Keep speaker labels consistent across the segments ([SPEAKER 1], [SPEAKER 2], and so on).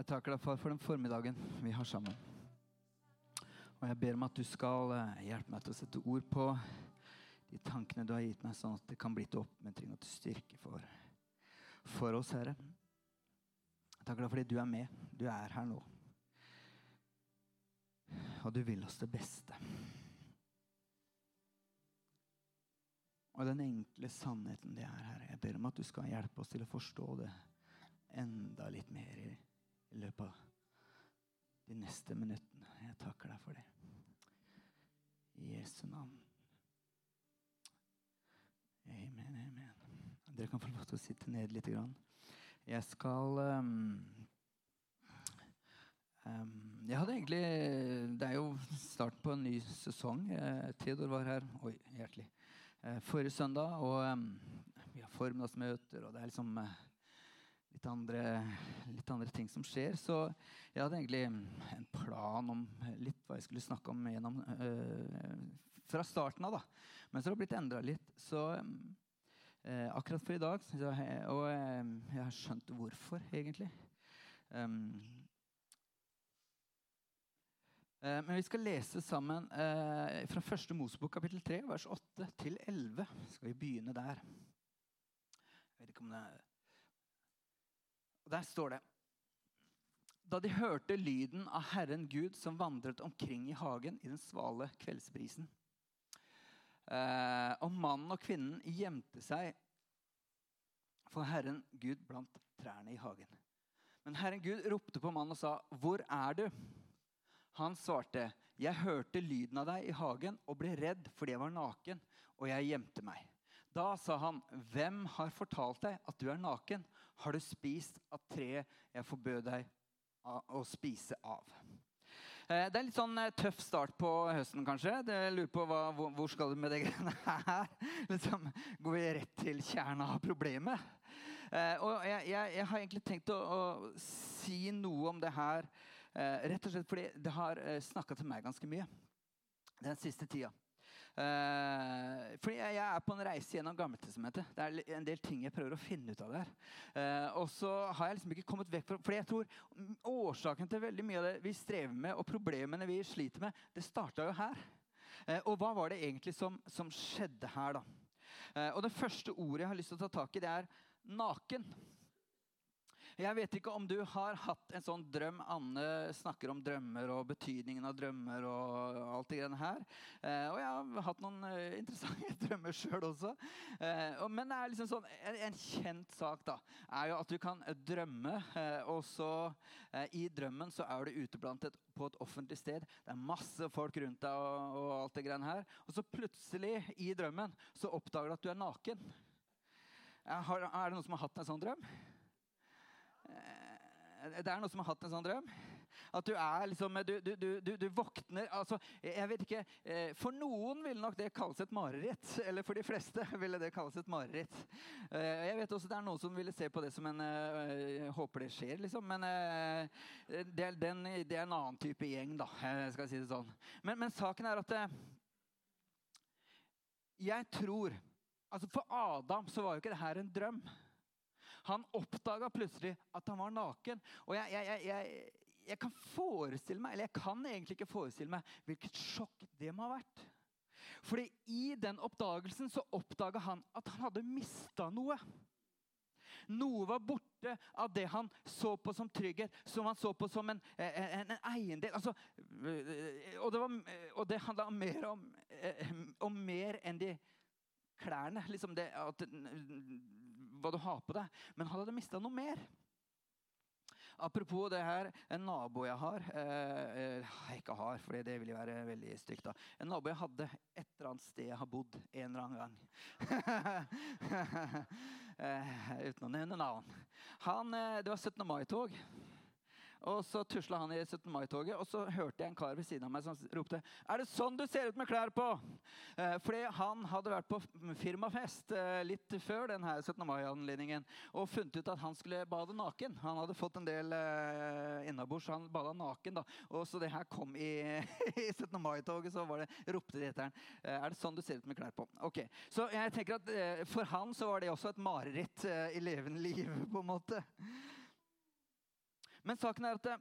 [SPEAKER 1] Jeg takker deg, far, for den formiddagen vi har sammen. Og jeg ber om at du skal eh, hjelpe meg til å sette ord på de tankene du har gitt meg, sånn at det kan bli til oppmuntring og til styrke for, for oss, Herre. Jeg takker deg fordi du er med. Du er her nå. Og du vil oss det beste. Og den enkle sannheten det er, Herre, jeg ber om at du skal hjelpe oss til å forstå det enda litt mer i, i løpet av de neste minuttene. Jeg takker deg for det. I Jesu navn. Amen, amen. Dere kan få lov til å sitte ned litt. Jeg skal um, um, Jeg hadde egentlig Det er jo starten på en ny sesong. Eh, Theodor var her. Oi, hjertelig. Eh, forrige søndag. Og um, vi har formiddagsmøter, og det er liksom uh, litt andre, litt andre, ting som skjer. Så jeg hadde egentlig en plan om litt hva jeg skulle snakke om gjennom, øh, fra starten av. da. Men så har det blitt endra litt. Så øh, akkurat for i dag så, Og øh, jeg har skjønt hvorfor, egentlig. Um, men vi skal lese sammen eh, fra første Mosebok kapittel 3, vers 8 til 11. Skal vi begynne der? Jeg vet ikke om det er Der står det Da de hørte lyden av Herren Gud som vandret omkring i hagen i den svale kveldsbrisen. Eh, og mannen og kvinnen gjemte seg for Herren Gud blant trærne i hagen. Men Herren Gud ropte på mannen og sa, 'Hvor er du?' Han svarte, 'Jeg hørte lyden av deg i hagen og ble redd fordi jeg var naken, og jeg gjemte meg.' Da sa han, 'Hvem har fortalt deg at du er naken?' 'Har du spist av treet jeg forbød deg å spise av?' Eh, det er litt sånn eh, tøff start på høsten, kanskje. Jeg lurer på hva, hvor skal du med det greiene her? Liksom, går vi rett til kjerna av problemet? Eh, og jeg, jeg, jeg, har egentlig tenkt å, å, si noe om det her rett og slett fordi det har snakka til meg ganske mye den siste tida. Uh, fordi jeg, jeg, er på en reise gjennom Gammeltestamentet. Det er en del ting jeg prøver å finne ut av der. Uh, og så har jeg liksom ikke kommet vekk fra Fordi jeg tror årsaken til veldig mye av det vi strever med, og problemene vi sliter med, det starta jo her. Uh, og hva var det egentlig som, som skjedde her, da? og det første ordet jeg har lyst til å ta tak i, det er naken. Jeg vet ikke om du har hatt en sånn drøm. Anne snakker om drømmer og betydningen av drømmer. og alt det her. Eh, og jeg har hatt noen eh, interessante drømmer sjøl også. Eh, men det er liksom sånn, en, en, kjent sak da, er jo at du kan drømme, og så i drømmen så er du ute blant et, på et offentlig sted. Det er masse folk rundt deg, og, og alt det greiene her. Og så plutselig i drømmen så oppdager du at du er naken. Er det noen som har hatt en sånn drøm? Eh, det er noen som har hatt en sånn drøm. At du er liksom Du, du, du, du våkner altså, Jeg vet ikke eh, For noen ville nok det kalles et mareritt. Eller for de fleste ville det kalles et mareritt. Eh, jeg vet også det er noen som ville se på det som en Jeg håper det skjer, liksom. Men det er, den, det er en annen type gjeng, da. skal jeg si det sånn. Men, men saken er at jeg tror altså For Adam så var jo ikke det her en drøm. Han oppdaga plutselig at han var naken. Og jeg, jeg, jeg, jeg, kan forestille meg, eller jeg kan egentlig ikke forestille meg hvilket sjokk det må ha vært. Fordi i den oppdagelsen så oppdaga han at han hadde mista noe. Noe var borte av det han så på som trygghet, som han så på som en, en, en eiendel. Altså, og, det var, det handla mer om, om mer enn de klærne, liksom det, at, hva du har på deg. Men han hadde mista noe mer. Apropos det her, en nabo jeg har eh, eh ikke har, for det ville være veldig stygt. da. En nabo jeg hadde et eller annet sted jeg har bodd en eller annen gang. eh, uten å nevne navn. Han, eh, det var 17. mai-tog. Og Så tusla han i 17. mai-toget, og så hørte jeg en kar ved siden av meg som ropte Er det sånn du ser ut med klær på? Eh, fordi han hadde vært på firmafest eh, litt før denne 17. mai-anledningen og funnet ut at han skulle bade naken. Han hadde fått en del eh, innabords, så han bada naken. da. Og Så det her kom i, i 17. mai-toget, så var det, ropte de etter han. Eh, er det sånn du ser ut med klær på? Ok, Så jeg tenker at For han så var det også et mareritt i levende liv, på en måte. Men saken er at det,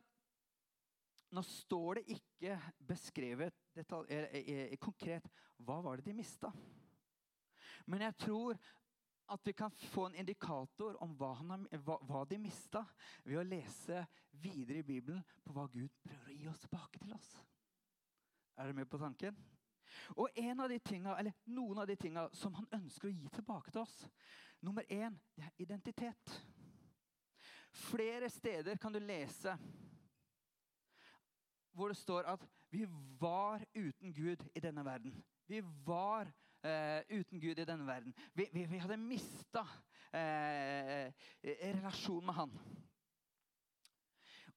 [SPEAKER 1] nå står det ikke beskrevet detalj, er, er, er, konkret hva var det de mista. Men jeg tror at vi kan få en indikator om hva, har, hva, hva de mista, ved å lese videre i Bibelen på hva Gud prøver å gi oss tilbake til oss. Er dere med på tanken? Og av eller noen av de tinga som han ønsker å gi tilbake til oss Nummer én det er identitet. Flere steder kan du lese hvor det står at vi var uten Gud i denne verden. Vi var eh, uten Gud i denne verden. Vi, vi, vi hadde mista eh, relasjon med Han.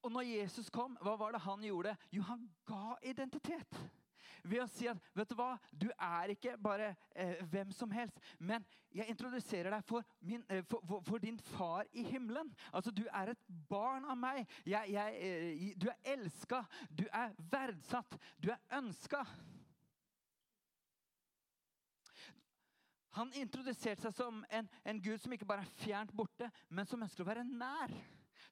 [SPEAKER 1] Og når Jesus kom, hva var det han gjorde? Jo, han ga identitet ved å si at vet du hva, du er ikke bare eh, hvem som helst, men jeg introduserer deg for, min, eh, for, for, for, din far i himmelen. Altså, Du er et barn av meg. Jeg, jeg, eh, du er elska. Du er verdsatt. Du er ønska. Han introduserte seg som en, en Gud som ikke bare er fjernt borte, men som ønsker å være nær.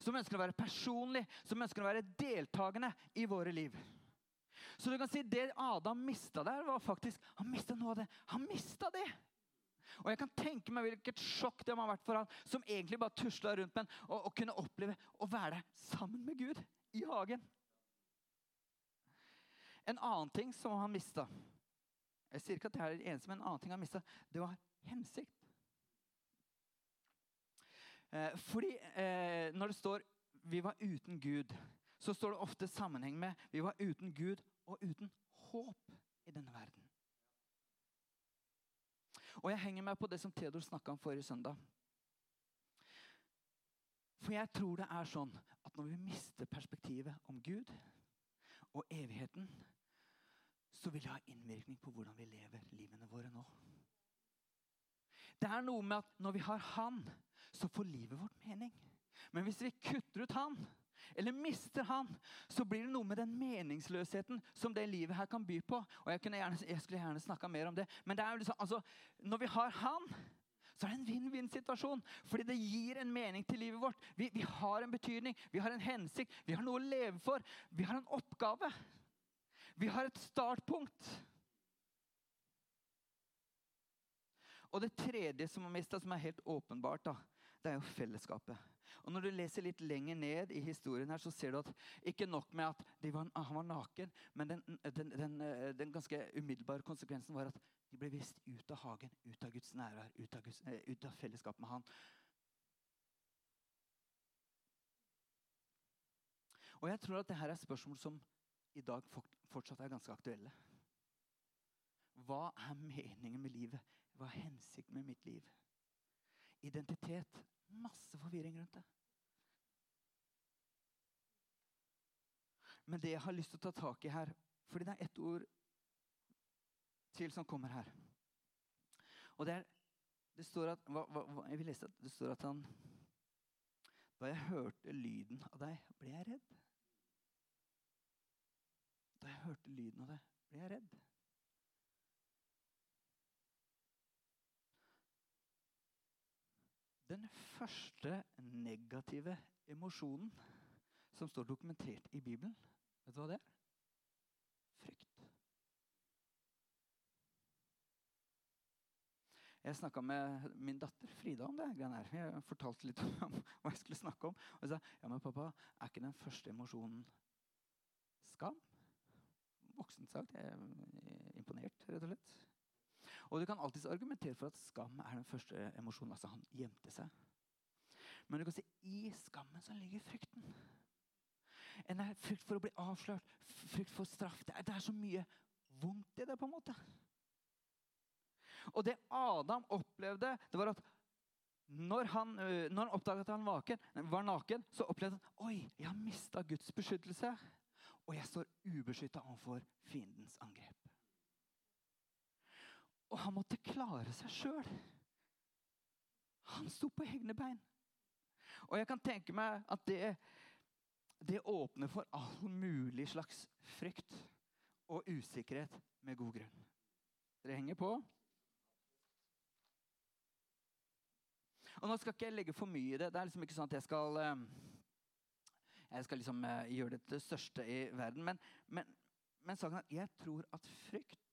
[SPEAKER 1] Som ønsker å være personlig, som ønsker å være deltakende i våre liv. Så du kan si det Adam mista der, var faktisk Han mista noe av det. Han mista det! Og jeg kan tenke meg hvilket sjokk det må ha vært for han som egentlig bare tusla rundt med og, og kunne oppleve å være der sammen med Gud i hagen. En annen ting som han mista Jeg sier ikke at det er det eneste, men en annen ting han mista, det var hensikt. Eh, fordi eh, når det står 'vi var uten Gud', så står det ofte sammenheng med 'vi var uten Gud og uten håp i denne verden. Og jeg henger meg på det som Theodor snakka om forrige søndag. For jeg tror det er sånn at når vi mister perspektivet om Gud og evigheten, så vil det ha innvirkning på hvordan vi lever livene våre nå. Det er noe med at når vi har Han, så får livet vårt mening. Men hvis vi kutter ut Han, eller mister han, så blir det noe med den meningsløsheten som det livet her kan by på. Og Jeg, gjerne, jeg skulle gjerne snakka mer om det. Men det liksom, altså, når vi har han, så er det en vinn-vinn-situasjon. Fordi det gir en mening til livet vårt. Vi, vi, har en betydning, vi har en hensikt, vi har noe å leve for. Vi har en oppgave. Vi har et startpunkt. Og det tredje som har mista, som er helt åpenbart, da, det er jo fellesskapet. Og Når du leser litt lenger ned i historien, her, så ser du at ikke nok med at var, han var naken, men den, den, den, eh, den, ganske umiddelbare konsekvensen var at de ble vist ut av hagen, ut av Guds nærvær, ut av, eh, ut av fellesskap med Han. Og jeg tror at dette er spørsmål som i dag fortsatt er ganske aktuelle. Hva er meningen med livet? Hva er hensikten med mitt liv? Identitet Masse forvirring rundt det. Men det jeg har lyst til å ta tak i her fordi det er ett ord til som kommer her. Og det er Det står at hva, hva, Jeg vil lese at det står at han Da jeg hørte lyden av deg, ble jeg redd. Da jeg hørte lyden av deg, ble jeg redd. Den første negative emosjonen som står dokumentert i Bibelen, vet du hva det er? Frykt. Jeg snakka med min datter Frida om det. her. Jeg fortalte litt om hva jeg skulle snakke om. Og jeg sa ja, men pappa, er ikke den første emosjonen skam? Voksent sagt. Jeg er imponert, rett og slett. Og du kan alltids argumentere for at skam er den første emosjonen. Altså han gjemte seg. Men du kan si i skammen så ligger frykten. En er frykt for å bli avslørt, frykt for straff. Det er, det er så mye vondt i det, på en måte. Og det Adam opplevde, det var at når han, når han oppdaget at han vaken, var naken, så opplevde han oi, jeg har mista Guds beskyttelse. Og jeg står ubeskytta overfor fiendens angrep. Og han måtte klare seg sjøl. Han sto på egne bein. Og jeg kan tenke meg at det, det åpner for all mulig slags frykt og usikkerhet med god grunn. Dere henger på? Og Nå skal ikke jeg legge for mye i det. Det er liksom ikke sånn at jeg skal, eh, jeg skal liksom eh, gjøre det til det største i verden. Men, men, men saken er at jeg tror at frykt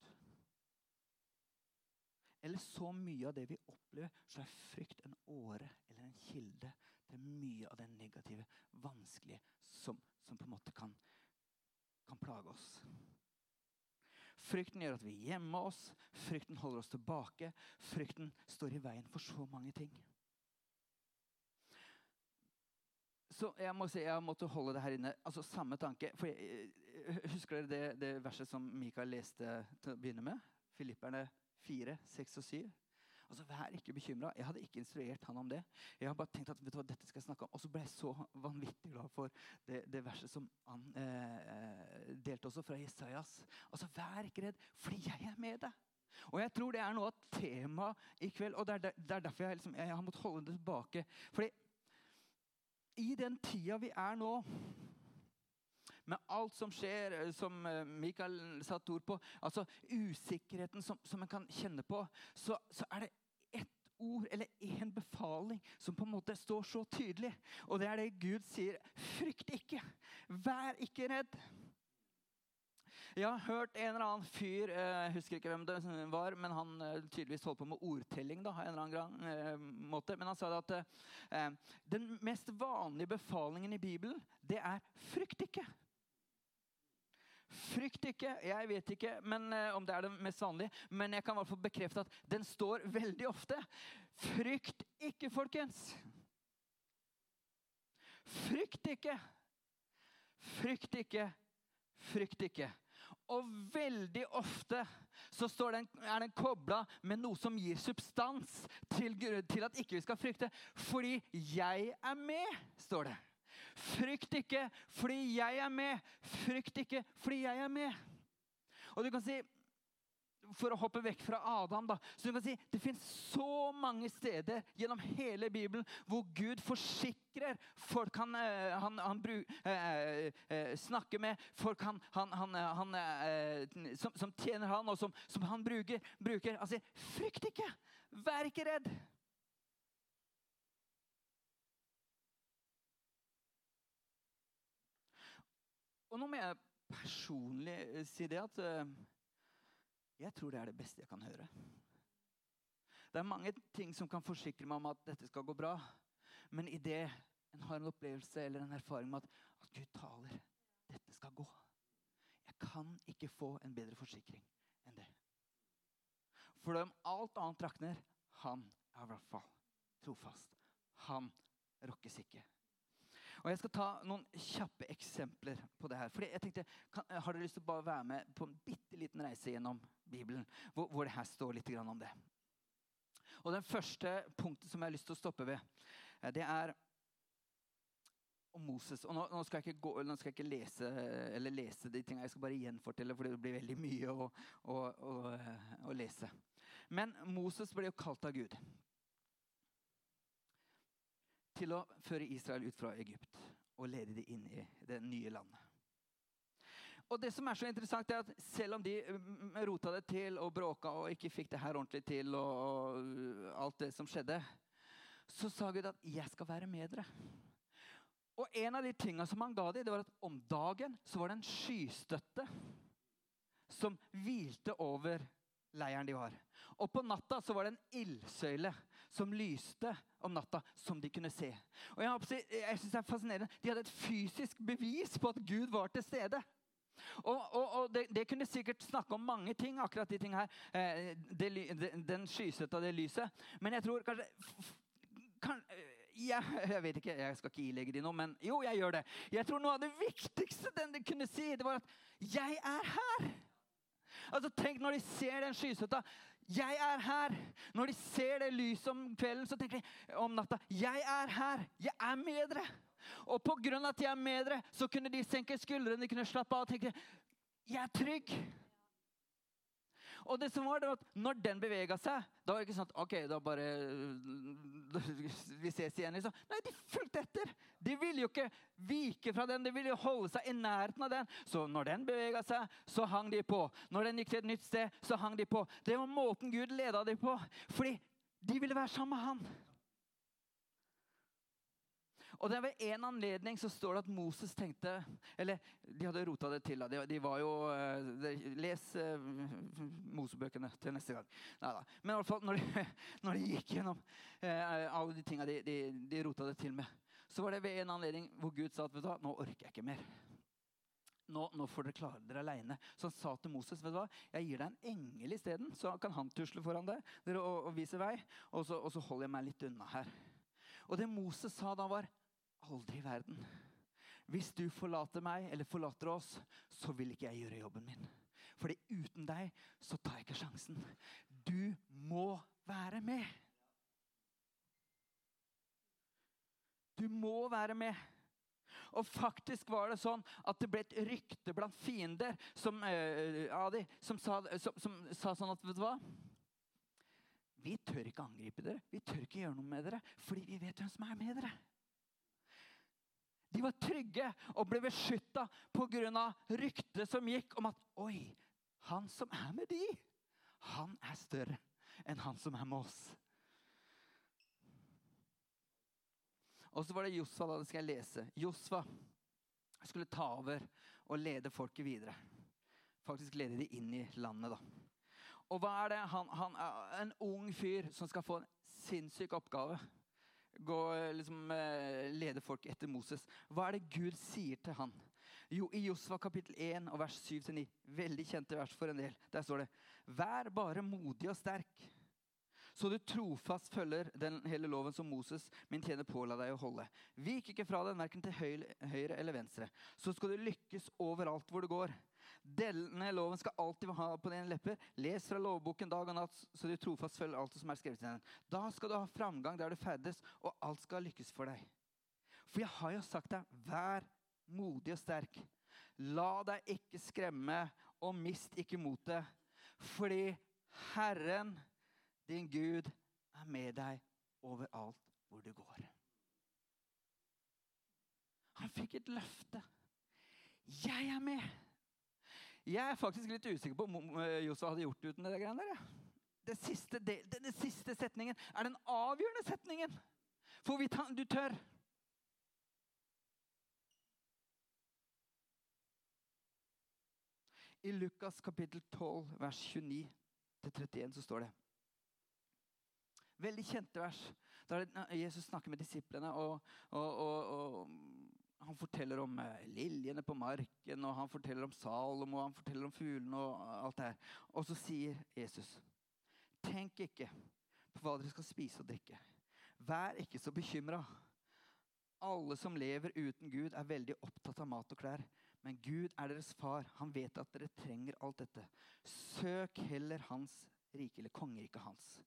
[SPEAKER 1] Eller så mye av det vi opplever, så er frykt en åre eller en kilde til mye av det negative, vanskelige, som, som på en måte kan, kan plage oss. Frykten gjør at vi gjemmer oss, frykten holder oss tilbake. Frykten står i veien for så mange ting. Så jeg må si, jeg måtte holde det her inne. Altså Samme tanke. For jeg, husker dere det, det, verset som Mikael leste til å begynne med? Filipperne 4, 6 og 7. Altså, Vær ikke bekymra. Jeg hadde ikke instruert han om det. Jeg har bare tenkt at vet du hva, dette skal jeg snakke om. Og så ble jeg så vanvittig glad for det, det verset som han eh, delte også fra Jesajas. Altså, Vær ikke redd, fordi jeg er med deg. Og jeg tror det er noe av temaet i kveld. Og det er, det er derfor jeg, liksom, jeg har måttet holde det tilbake. Fordi i den tida vi er nå med alt som skjer, eh, som Michael Mikael satte ord på, altså usikkerheten som, som en kan kjenne på, så, så er det ett ord eller én befaling som på en måte står så tydelig. Og det er det Gud sier. Frykt ikke. Vær ikke redd. Jeg har hørt en eller annen fyr eh, jeg husker ikke hvem det var, men han tydeligvis holdt på med ordtelling. da, en eller annen måte, Men han sa at eh, den mest vanlige befalingen i Bibelen, det er 'frykt ikke'. Frykt ikke. Jeg vet ikke men, uh, om det er det mest vanlige, men jeg kan i hvert fall bekrefte at den står veldig ofte. Frykt ikke, folkens. Frykt ikke. Frykt ikke. Frykt ikke. Og veldig ofte så den, er den kobla med noe som gir substans til, til at ikke vi skal frykte. Fordi 'jeg er med', står det. Frykt ikke fordi jeg er med. Frykt ikke fordi jeg er med. Og du kan si, For å hoppe vekk fra Adam da, så du kan si, Det fins så mange steder gjennom hele Bibelen hvor Gud forsikrer folk han, eh, han, han bruk, eh, eh, snakker med, folk han, han eh, som, som, tjener han, og som, som han bruker. bruker. sier, frykt ikke! Vær ikke redd! Og nå må jeg personlig eh, si det at uh, jeg tror det er det beste jeg kan høre. Det er mange ting som kan forsikre meg om at dette skal gå bra. Men idet en har en opplevelse eller en erfaring med at, at Gud taler dette skal gå Jeg kan ikke få en bedre forsikring enn det. For om alt annet rakner, han er i hvert fall trofast. Han rokkes ikke. Og Jeg skal ta noen kjappe eksempler på det her. Fordi jeg tenkte, kan, Har dere lyst til å bare være med på en bitte liten reise gjennom Bibelen? Hvor, hvor det her står litt om det. Og Den første punktet som jeg har lyst til å stoppe ved, eh, det er om Moses. Og nå, nå, skal gå, nå skal jeg ikke lese, lese, de tingene. Jeg skal bare gjenfortelle, for det blir veldig mye å, å, å, å lese. Men Moses ble jo kalt av Gud til å føre Israel ut fra Egypt og lede dem inn i det nye landet. Og det som er så interessant er at Selv om de mm, rota det til og bråka og ikke fikk det her ordentlig til, og alt det som skjedde, så sa Gud at 'jeg skal være med dere'. Og En av de tingene som han ga dem, det var at om dagen så var det en skystøtte som hvilte over leiren de var. Og på natta så var det en ildsøyle som lyste om natta, som de kunne se. Og Jeg, jeg synes det er fascinerende. De hadde et fysisk bevis på at Gud var til stede. Og, og, og det, det, kunne sikkert snakke om mange ting, akkurat de tingene her. Eh, det, den skysøtta, det lyset. Men jeg tror kanskje kan, jeg, jeg, vet ikke, jeg skal ikke ilegge dem noe, men jo, jeg gjør det. Jeg tror Noe av det viktigste den de kunne si, det var at 'jeg er her'. Altså, Tenk når de ser den skysøtta. Jeg er her. Når de ser det lyset om kvelden, så tenker de om natta Jeg er her. Jeg er med dere. Og pga. at jeg er med dere, så kunne de senke skuldrene, de kunne slappe av og tenke Jeg er trygg. Og det som var det var at når den bevega seg, da var det ikke sånn at ok, da bare Vi ses igjen, liksom. Nei, de fulgte etter. De ville jo ikke vike fra den, de ville jo holde seg i nærheten av den. Så når den bevega seg, så hang de på. Når den gikk til et nytt sted, så hang de på. Det var måten Gud leda dem på. Fordi de ville være sammen med han. Og det er ved en anledning så står det at Moses tenkte Eller de hadde rota det til. De, de var jo eh, de, Les uh, Mosebøkene til neste gang. Neida. Men i alle fall når de, når de gikk gjennom uh, alle de tinga de, de, rota det til med, så var det ved en anledning hvor Gud sa at vet du hva, nå orker jeg ikke mer. Nå, nå får dere klare dere aleine. Så han sa til Moses vet du hva, jeg gir deg en engel isteden, så kan han tusle foran deg og, og vise vei. Og så, og så holder jeg meg litt unna her. Og det Moses sa da, var Aldri i verden. Hvis du forlater meg eller forlater oss, så vil ikke jeg gjøre jobben min. Fordi uten deg så tar jeg ikke sjansen. Du må være med. Du må være med. Og faktisk var det sånn at det ble et rykte blant fiender som, uh, Adi, som, sa, som, som sa sånn at Vet du hva? Vi tør ikke angripe dere. Vi tør ikke gjøre noe med dere, fordi vi vet hvem som er med dere. De var trygge og ble beskytta pga. ryktet som gikk om at Oi, han som er med de, han er større enn han som er med oss. Og så var det Josfa. da, det skal jeg lese. Josfa skulle ta over og lede folket videre. Faktisk lede de inn i landet, da. Og hva er det? Han, han er en ung fyr som skal få en sinnssyk oppgave gå, liksom, eh, lede folk etter Moses. Hva er det Gud sier til han? Jo, I Josva kapittel 1 og vers 7-9, veldig kjente vers for en del, der står det Vær bare modig og sterk, så du trofast følger den hele loven som Moses, min tjener, påla deg å holde. Vik ikke fra den, verken til høyre eller venstre. Så skal du lykkes overalt hvor du går. Denne loven skal alltid ha på dine lepper. Les fra lovboken dag og natt, så du trofast følger alt som er skrevet i den. Da skal du ha framgang der du ferdes, og alt skal lykkes for deg. For jeg har jo sagt deg, vær modig og sterk. La deg ikke skremme, og mist ikke motet. Fordi Herren, din Gud, er med deg overalt hvor du går. Han fikk et løfte. Jeg er med. Jeg er faktisk litt usikker på om Josua hadde gjort det uten det greiene der. Den siste, det, det siste setningen er den avgjørende setningen. For du tør. I Lukas kapittel 12, vers 29-31 så står det Veldig kjente vers. Der Jesus snakker med disiplene, og, og, og, og forteller om eh, liljene på marken, og han forteller om Salomo, og han forteller om fuglene og alt det her. Og så sier Jesus, tenk ikke på hva dere skal spise og drikke. Vær ikke så bekymra. Alle som lever uten Gud, er veldig opptatt av mat og klær. Men Gud er deres far. Han vet at dere trenger alt dette. Søk heller hans rike, eller kongeriket hans.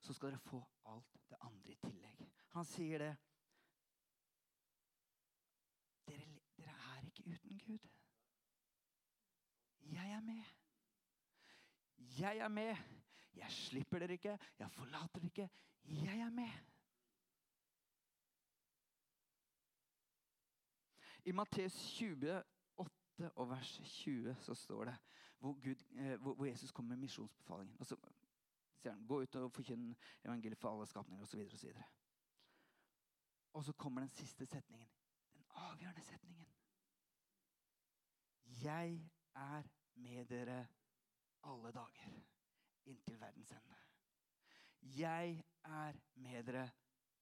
[SPEAKER 1] Så skal dere få alt det andre i tillegg. Han sier det. Dere, dere er ikke uten Gud. Jeg er med. Jeg er med. Jeg slipper dere ikke. Jeg forlater dere ikke. Jeg er med. I Matteus 28 og vers 20 så står det hvor, Gud, eh, hvor, Jesus kommer med misjonsbefalingen. Og så sier han, Gå ut og forkynn evangeliet for alle skapninger osv. Og, så og, og så kommer den siste setningen Den avgjørende setningen. Jeg er med dere alle dager inntil verdens ende. Jeg er med dere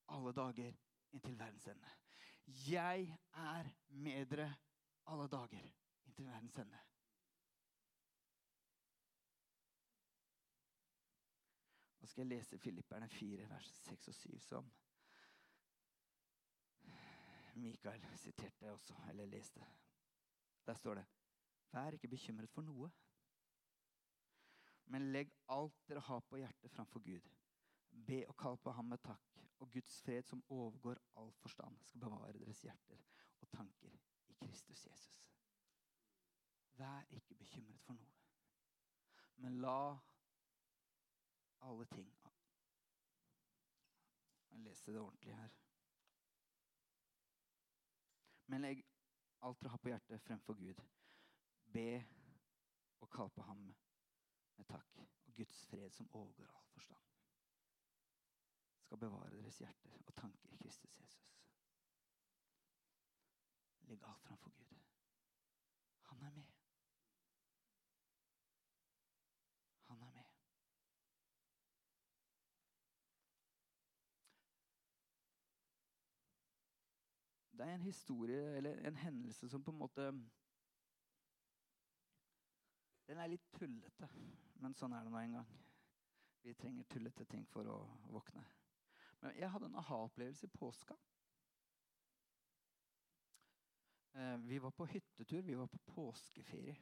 [SPEAKER 1] alle dager inntil verdens ende. Jeg er med dere alle dager inntil verdens ende. Nå skal jeg lese Filipperne 4, vers 6 og 7 som Mikael siterte også, eller leste. Der står det Vær ikke bekymret for noe, men legg alt dere har på hjertet, framfor Gud. Be og kall på ham med takk, og Guds fred, som overgår all forstand, skal bevare deres hjerter og tanker i Kristus Jesus. Vær ikke bekymret for noe, men la alle ting Jeg leser det ordentlig her. Men legg alt dere har på hjertet, fremfor Gud. Be og kall på ham med takk. Og Guds fred, som overgår all forstand, skal bevare deres hjerter og tanker i Kristus Jesus. Legg alt framfor Gud. Han er med. Han er med. Det er en historie, eller en hendelse, som på en måte Den er litt tullete, men sånn er det nå en gang. Vi trenger tullete ting for å våkne. Men jeg hadde en aha-opplevelse i påska. Eh, vi var på hyttetur. Vi var på påskeferie.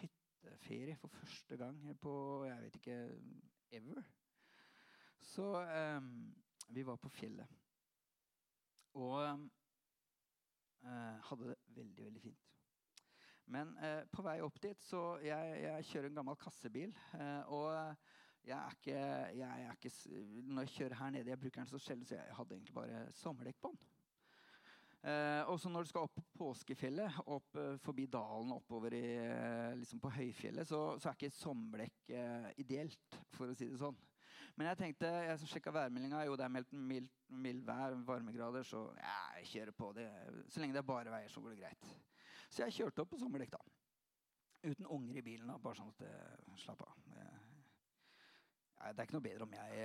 [SPEAKER 1] Hytteferie for første gang på jeg vet ikke ever. Så um, vi var på fjellet. Og um, hadde det veldig, veldig fint. Men eh, på vei opp dit så jeg, jeg kjører en gammel kassebil. Eh, og jeg er, ikke, jeg er ikke, Når jeg kjører her nede, jeg bruker den så sjelden, så jeg hadde egentlig bare sommerdekk på den. Eh, og så når du skal opp på påskefjellet, opp eh, forbi dalen oppover i, eh, liksom på høyfjellet, så, så, er ikke sommerdekk eh, ideelt, for å si det sånn. Men jeg tenkte, jeg sjekka værmeldinga. Jo, det er meldt mildt mild vær, varmegrader, så ja, jeg kjører på det. Så lenge det er bare veier, så går det greit. Så jeg kjørte opp på sommerdekk, da. Uten unger i bilen, da, bare sånn at det slapp av. Nei, det er ikke noe bedre om jeg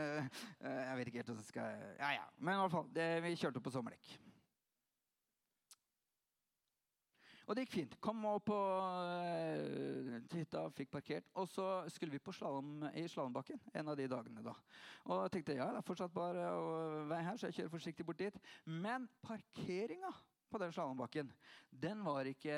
[SPEAKER 1] Jeg vet ikke helt hvordan jeg skal Ja, ja. Men i hvert fall, det, vi kjørte opp på sommerdekk. Og det gikk fint. Kom opp på uh, hytta, fikk parkert. Og så skulle vi på slalom, i slalåmbakken en av de dagene. da. Og jeg tenkte ja, det er fortsatt bare å vei her, så jeg kjører forsiktig bort dit. Men parkeringa på den slalåmbakken, den var ikke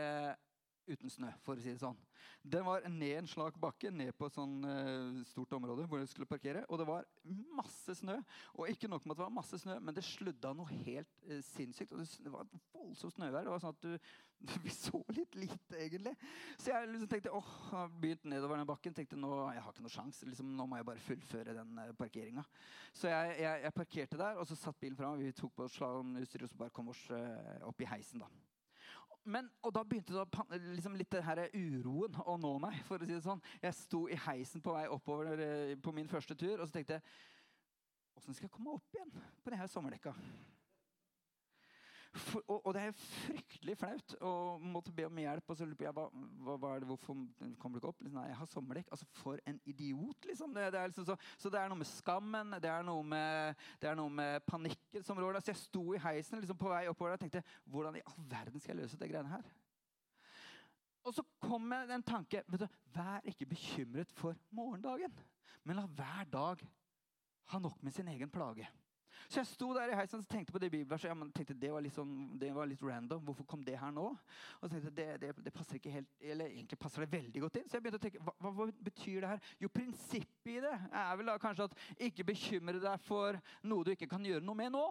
[SPEAKER 1] uten snø, for å si det sånn. Den var ned en slak bakke, ned på et sånn uh, stort område hvor jeg skulle parkere. Og det var masse snø. Og ikke nok med at det var masse snø, men det sludda noe helt uh, sinnssykt. Og det, var et voldsomt snøvær. Det var sånn at du, Vi så litt lite, egentlig. Så jeg liksom tenkte åh, jeg begynte nedover den bakken. tenkte nå, Jeg har ikke noe sjans. Liksom, nå må jeg bare fullføre den uh, parkeringa. Så jeg, jeg, jeg, parkerte der, og så satt bilen fram. Vi tok på slalåmutstyr og så bare kom oss opp i heisen. da men, og da begynte det, liksom litt det her uroen å nå meg. for å si det sånn. Jeg sto i heisen på vei oppover eh, på min første tur, og så tenkte jeg Åssen skal jeg komme opp igjen på denne sommerdekka? For, og, og, det er fryktelig flaut å måtte be om hjelp. Og så lurer jeg hva, hva, er det, hvorfor kommer du ikke opp? Liksom, nei, jeg har sommerdekk. Altså, For en idiot, liksom. Det, det liksom så, så, det er noe med skammen, det er noe med, det er noe med panikken som rår. Så jeg sto i heisen liksom, på vei oppover og tenkte hvordan i all verden skal jeg løse det greiene her? Og så kom jeg en tanke. du, Vær ikke bekymret for morgendagen, men la hver dag ha nok med sin egen plage. Så jeg sto der i heisen og tenkte på det bibelverset. Ja, tenkte det var, sånn, det var, litt random. Hvorfor kom det her nå? Og så tenkte det, det, det, passer ikke helt, eller egentlig passer det veldig godt inn. Så jeg begynte å tenke, hva, hva betyr det her? Jo, prinsippet i det er vel da kanskje at ikke bekymre deg for noe du ikke kan gjøre noe med nå.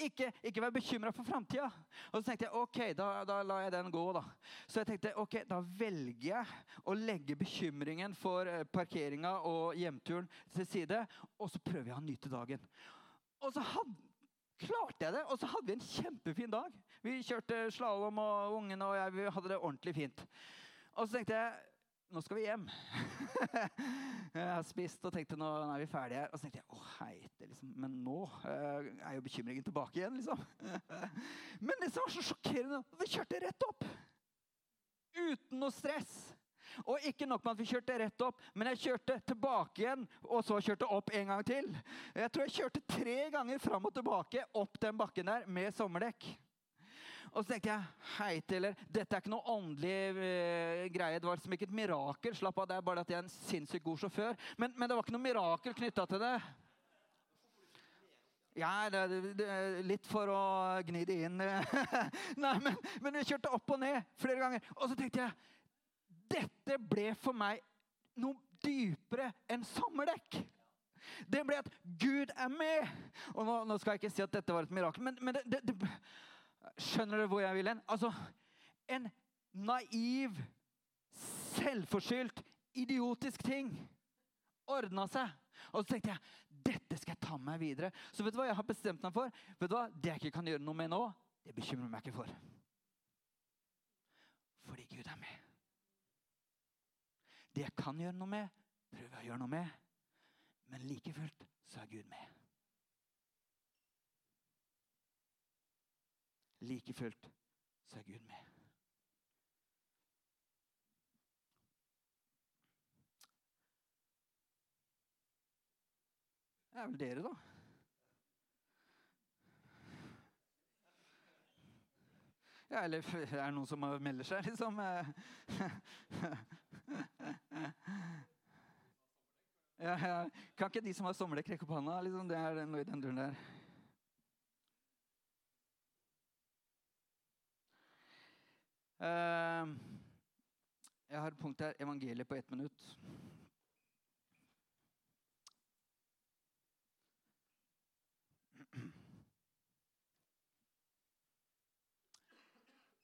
[SPEAKER 1] Ikke, ikke vær bekymra for framtida. Og så tenkte jeg ok, da, da lar jeg den gå. da. Så jeg tenkte ok, da velger jeg å legge bekymringen for eh, parkeringa og hjemturen til side. Og så prøver jeg å nyte dagen. Og så hadde, klarte jeg det, og så hadde vi en kjempefin dag. Vi kjørte slalåm, og ungene og jeg vi hadde det ordentlig fint. Og så tenkte jeg nå skal vi hjem. jeg har spist og tenkte nå er vi ferdige her. Og så tenkte jeg å heite, liksom. Men nå uh, er jo bekymringen tilbake igjen, liksom. Men det som var så sjokkerende, vi kjørte rett opp. Uten noe stress. Og ikke nok med at vi kjørte rett opp, men jeg kjørte tilbake igjen og så kjørte opp en gang til. Jeg tror jeg kjørte tre ganger fram og tilbake opp den bakken der med sommerdekk. Og så tenkte jeg hei til dette er ikke noe åndelig eh, greie. Det var liksom ikke et mirakel. Slapp av, det er bare at jeg er en sinnssykt god sjåfør. Men, men det var ikke noe mirakel knytta til det. Ja, det, det, litt for å gni det inn. Nei, men, men jeg kjørte opp og ned flere ganger. Og så tenkte jeg dette ble for meg noe dypere enn sommerdekk. Det ble at Gud er med. Og nå, nå, skal jeg ikke si at dette var et mirakel, men, men det, det, det, Skjønner dere hvor jeg vil hen? Altså, en naiv, selvforskyldt, idiotisk ting ordna seg. Og så tenkte jeg dette skal jeg ta med meg videre. Så vet du hva jeg har bestemt meg for? Vet du hva? Det jeg ikke kan gjøre noe med nå, det bekymrer meg ikke for. Fordi Gud er med. Det jeg kan gjøre noe med, prøver jeg å gjøre noe med. Men like fullt så er Gud med. Like fullt så er Gud med. Det er vel dere, da. Ja, eller er det noen som melder seg, liksom? Ja, ja. Kan ikke de som har sommerdekk, rekke opp hånda? Liksom, det er noe i den duren der. Uh, jeg har et punkt her. Evangeliet på ett minutt.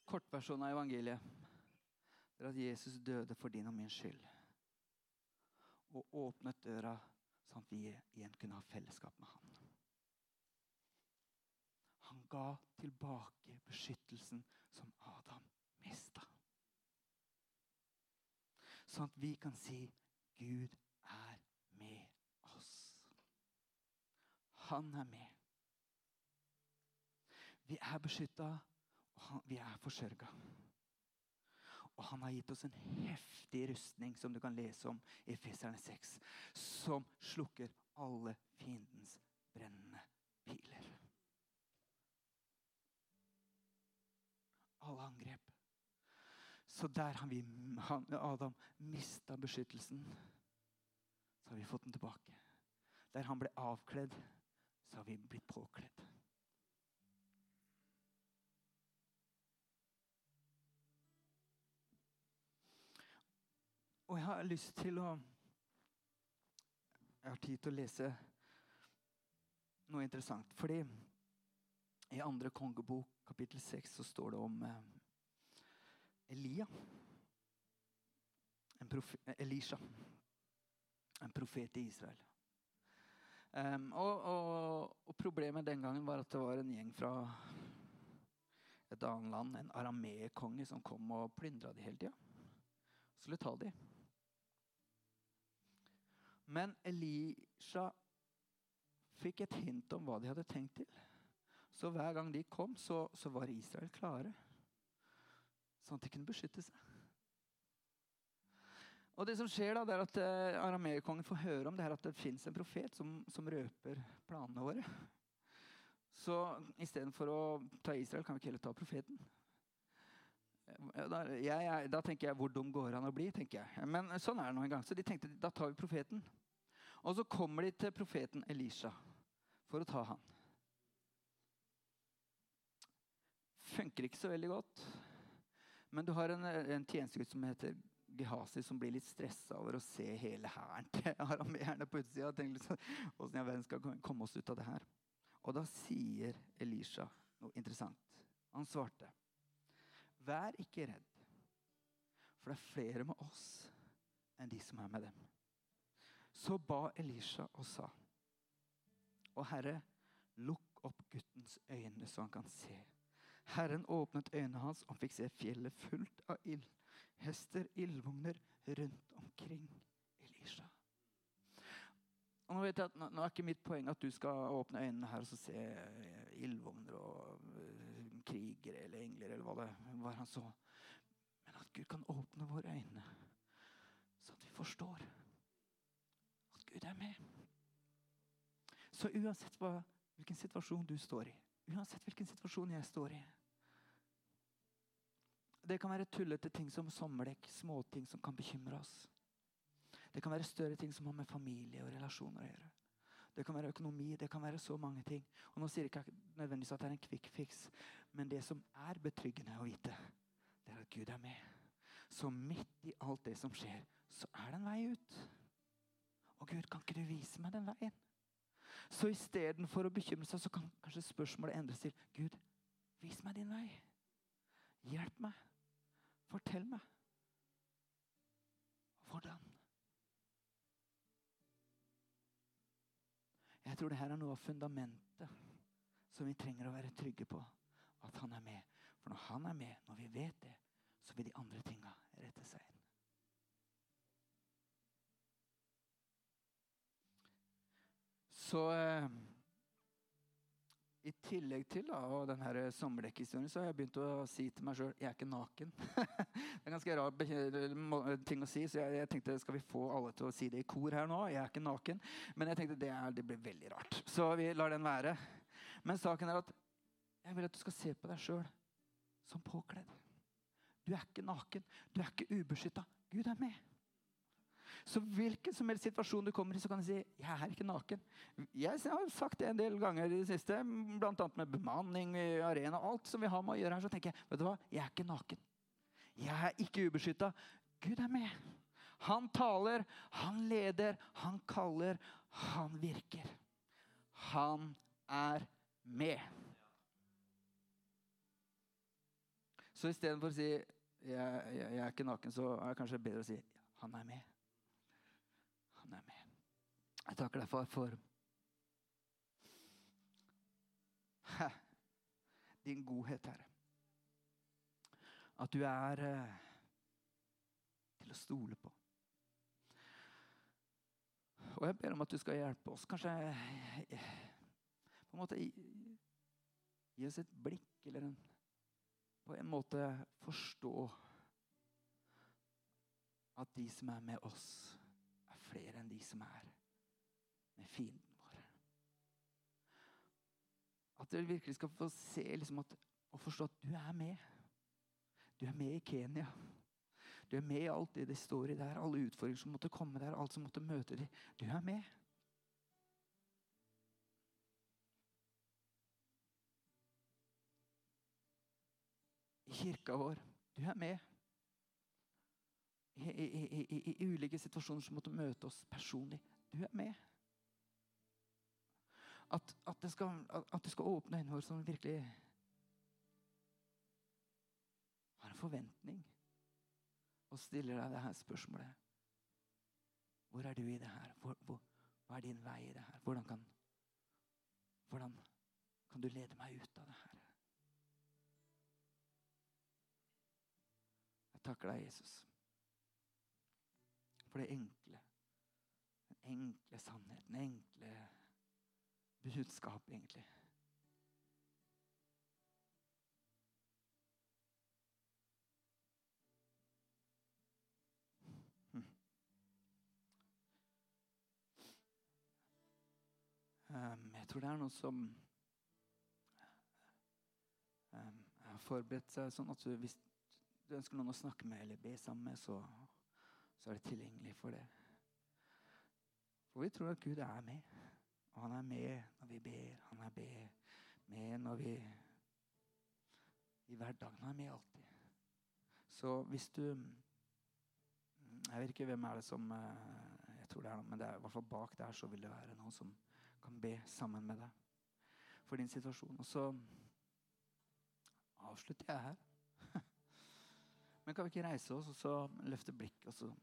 [SPEAKER 1] Kortversjonen av evangeliet det er at Jesus døde for din og min skyld. Og åpnet døra sånn at vi igjen kunne ha fellesskap med han. Han ga tilbake beskyttelsen som Adam mista. Sånn at vi kan si Gud er med oss. Han er med. Vi er beskytta han, vi er forsørga. Og han har gitt oss en heftig rustning som du kan lese om i Feserne 6, som slukker alle fiendens brennende piler. Alle angrep. Så der har vi, Adam mista beskyttelsen, så har vi fått den tilbake. Der han ble avkledd, så har vi blitt påkledd. Og jeg har lyst til å Jeg har tid til å lese noe interessant. Fordi i andre kongebok, kapittel 6, så står det om eh, Elia. En Elisha. En profet i Israel. Um, og, og, og, problemet den gangen var at det var en gjeng fra et annet land, en arameerkonge, som kom og plyndra de hele tida. Skulle ta de. Men Elisha fikk et hint om hva de hadde tenkt til. Så hver gang de kom, så, så var Israel klare. Sånn at de kunne beskytte seg. Og det som skjer da, det er at eh, Arameerkongen får høre om det her at det fins en profet som, som, røper planene våre. Så istedenfor å ta Israel, kan vi ikke heller ta profeten. Da, jeg, da, tenker jeg hvor dum går han å bli? tenker jeg. Men sånn er det nå en gang. Så de tenkte da tar vi profeten. Og så kommer de til profeten Elisha for å ta han. Funker ikke så veldig godt. Men du har en, en tjenestegutt som heter Gehazi, som blir litt stressa over å se hele hæren til arameerne på utsida. Liksom, Åssen i all verden skal komme oss ut av det her? Og da sier Elisha noe interessant. Han svarte. Vær ikke redd, for det er flere med oss enn de som er med dem. Så ba Elisha og sa, Å Herre, lukk opp guttens øyne så han kan se. Herren åpnet øynene hans, og fikk se fjellet fullt av ild. Hester, ildvogner rundt omkring Elisha. Og nå, vet jeg at, nå er ikke mitt poeng at du skal åpne øynene her og se ildvogner og krigere eller engler eller hva det var han så. Men at Gud kan åpne våre øyne, så at vi forstår at Gud er med. Så uansett hva, hvilken situasjon du står i, uansett hvilken situasjon jeg står i Det kan være tullete ting som sommerdekk, småting som kan bekymre oss. Det kan være større ting som har med familie og relasjoner å gjøre. Det kan være økonomi, det kan være så mange ting. Og Nå sier jeg ikke nødvendigvis at det er en quick fix, men det som er betryggende å vite, det er at Gud er med. Så midt i alt det som skjer, så er det en vei ut. Og Gud, kan ikke du vise meg den veien? Så istedenfor å bekymre seg, så kan kanskje spørsmålet endres til Gud, vis meg din vei. Hjelp meg. Fortell meg. Hvordan? Jeg tror det her er noe av fundamentet som vi trenger å være trygge på. At han er med. For når han er med, når vi vet det, så vil de andre tinga rette seg inn. Så eh, I tillegg til da, og den her sommerdekkehistorien så har jeg begynt å si til meg sjøl jeg er ikke naken. det er ganske rar ting å si, så jeg, jeg, tenkte skal vi få alle til å si det i kor her nå? Jeg er ikke naken. Men jeg tenkte det, er, det blir veldig rart. Så vi lar den være. Men saken er at jeg vil at du skal se på deg sjøl som påkledd. Du er ikke naken. Du er ikke ubeskytta. Gud er med. Så hvilken som helst situasjon du kommer i, så kan du si 'Jeg er ikke naken'. Jeg har sagt det en del ganger i det siste, bl.a. med bemanning arena. alt som vi har med å gjøre her, så tenker jeg vet du hva, jeg er ikke naken. Jeg er ikke ubeskytta. Gud er med. Han taler, han leder, han kaller, han virker. Han er med. Så istedenfor å si jeg, jeg, jeg, er ikke naken, så er det kanskje bedre å si han er med. Han er med. Jeg takker deg, far, for din godhet, Herre. At du er eh, til å stole på. Og jeg ber om at du skal hjelpe oss. Kanskje eh, på en måte gi, oss et blikk eller en, på en måte forstå at de som er med oss, flere enn de som er med fienden vår. At dere virkelig skal få se liksom at, og forstå at du er med. Du er med i Kenya. Du er med i alt det det står i der, alle utfordringer som måtte komme der, alt som måtte møte dem. Du er med. I kirka vår. Du er med i, i, i, i, ulike situasjoner som måtte møte oss personlig. Du er med. At, at, det, skal, at det skal åpne øynene våre som virkelig har en forventning og stiller deg det her spørsmålet. Hvor er du i det her? Hvor, hvor, hva er din vei i det her? Hvordan kan, hvordan kan du lede meg ut av det her? Jeg takker deg, Jesus for det enkle. Den enkle sannheten, den enkle budskap, egentlig. Hm. Um, jeg tror det er noe som um, har forberedt seg sånn at du, hvis du ønsker noen å snakke med eller be sammen med, så så er det tilgjengelig for det. For vi tror at Gud er med. Og han er med når vi ber. Han er med når vi I hverdagen. Han er med alltid. Så hvis du Jeg vet ikke hvem er det som eh, Jeg tror det er noe, men det er, i hvert fall bak der så vil det være noen som kan be sammen med deg for din situasjon. Og så avslutter jeg her. Men kan vi ikke reise oss og så løfte blikket og så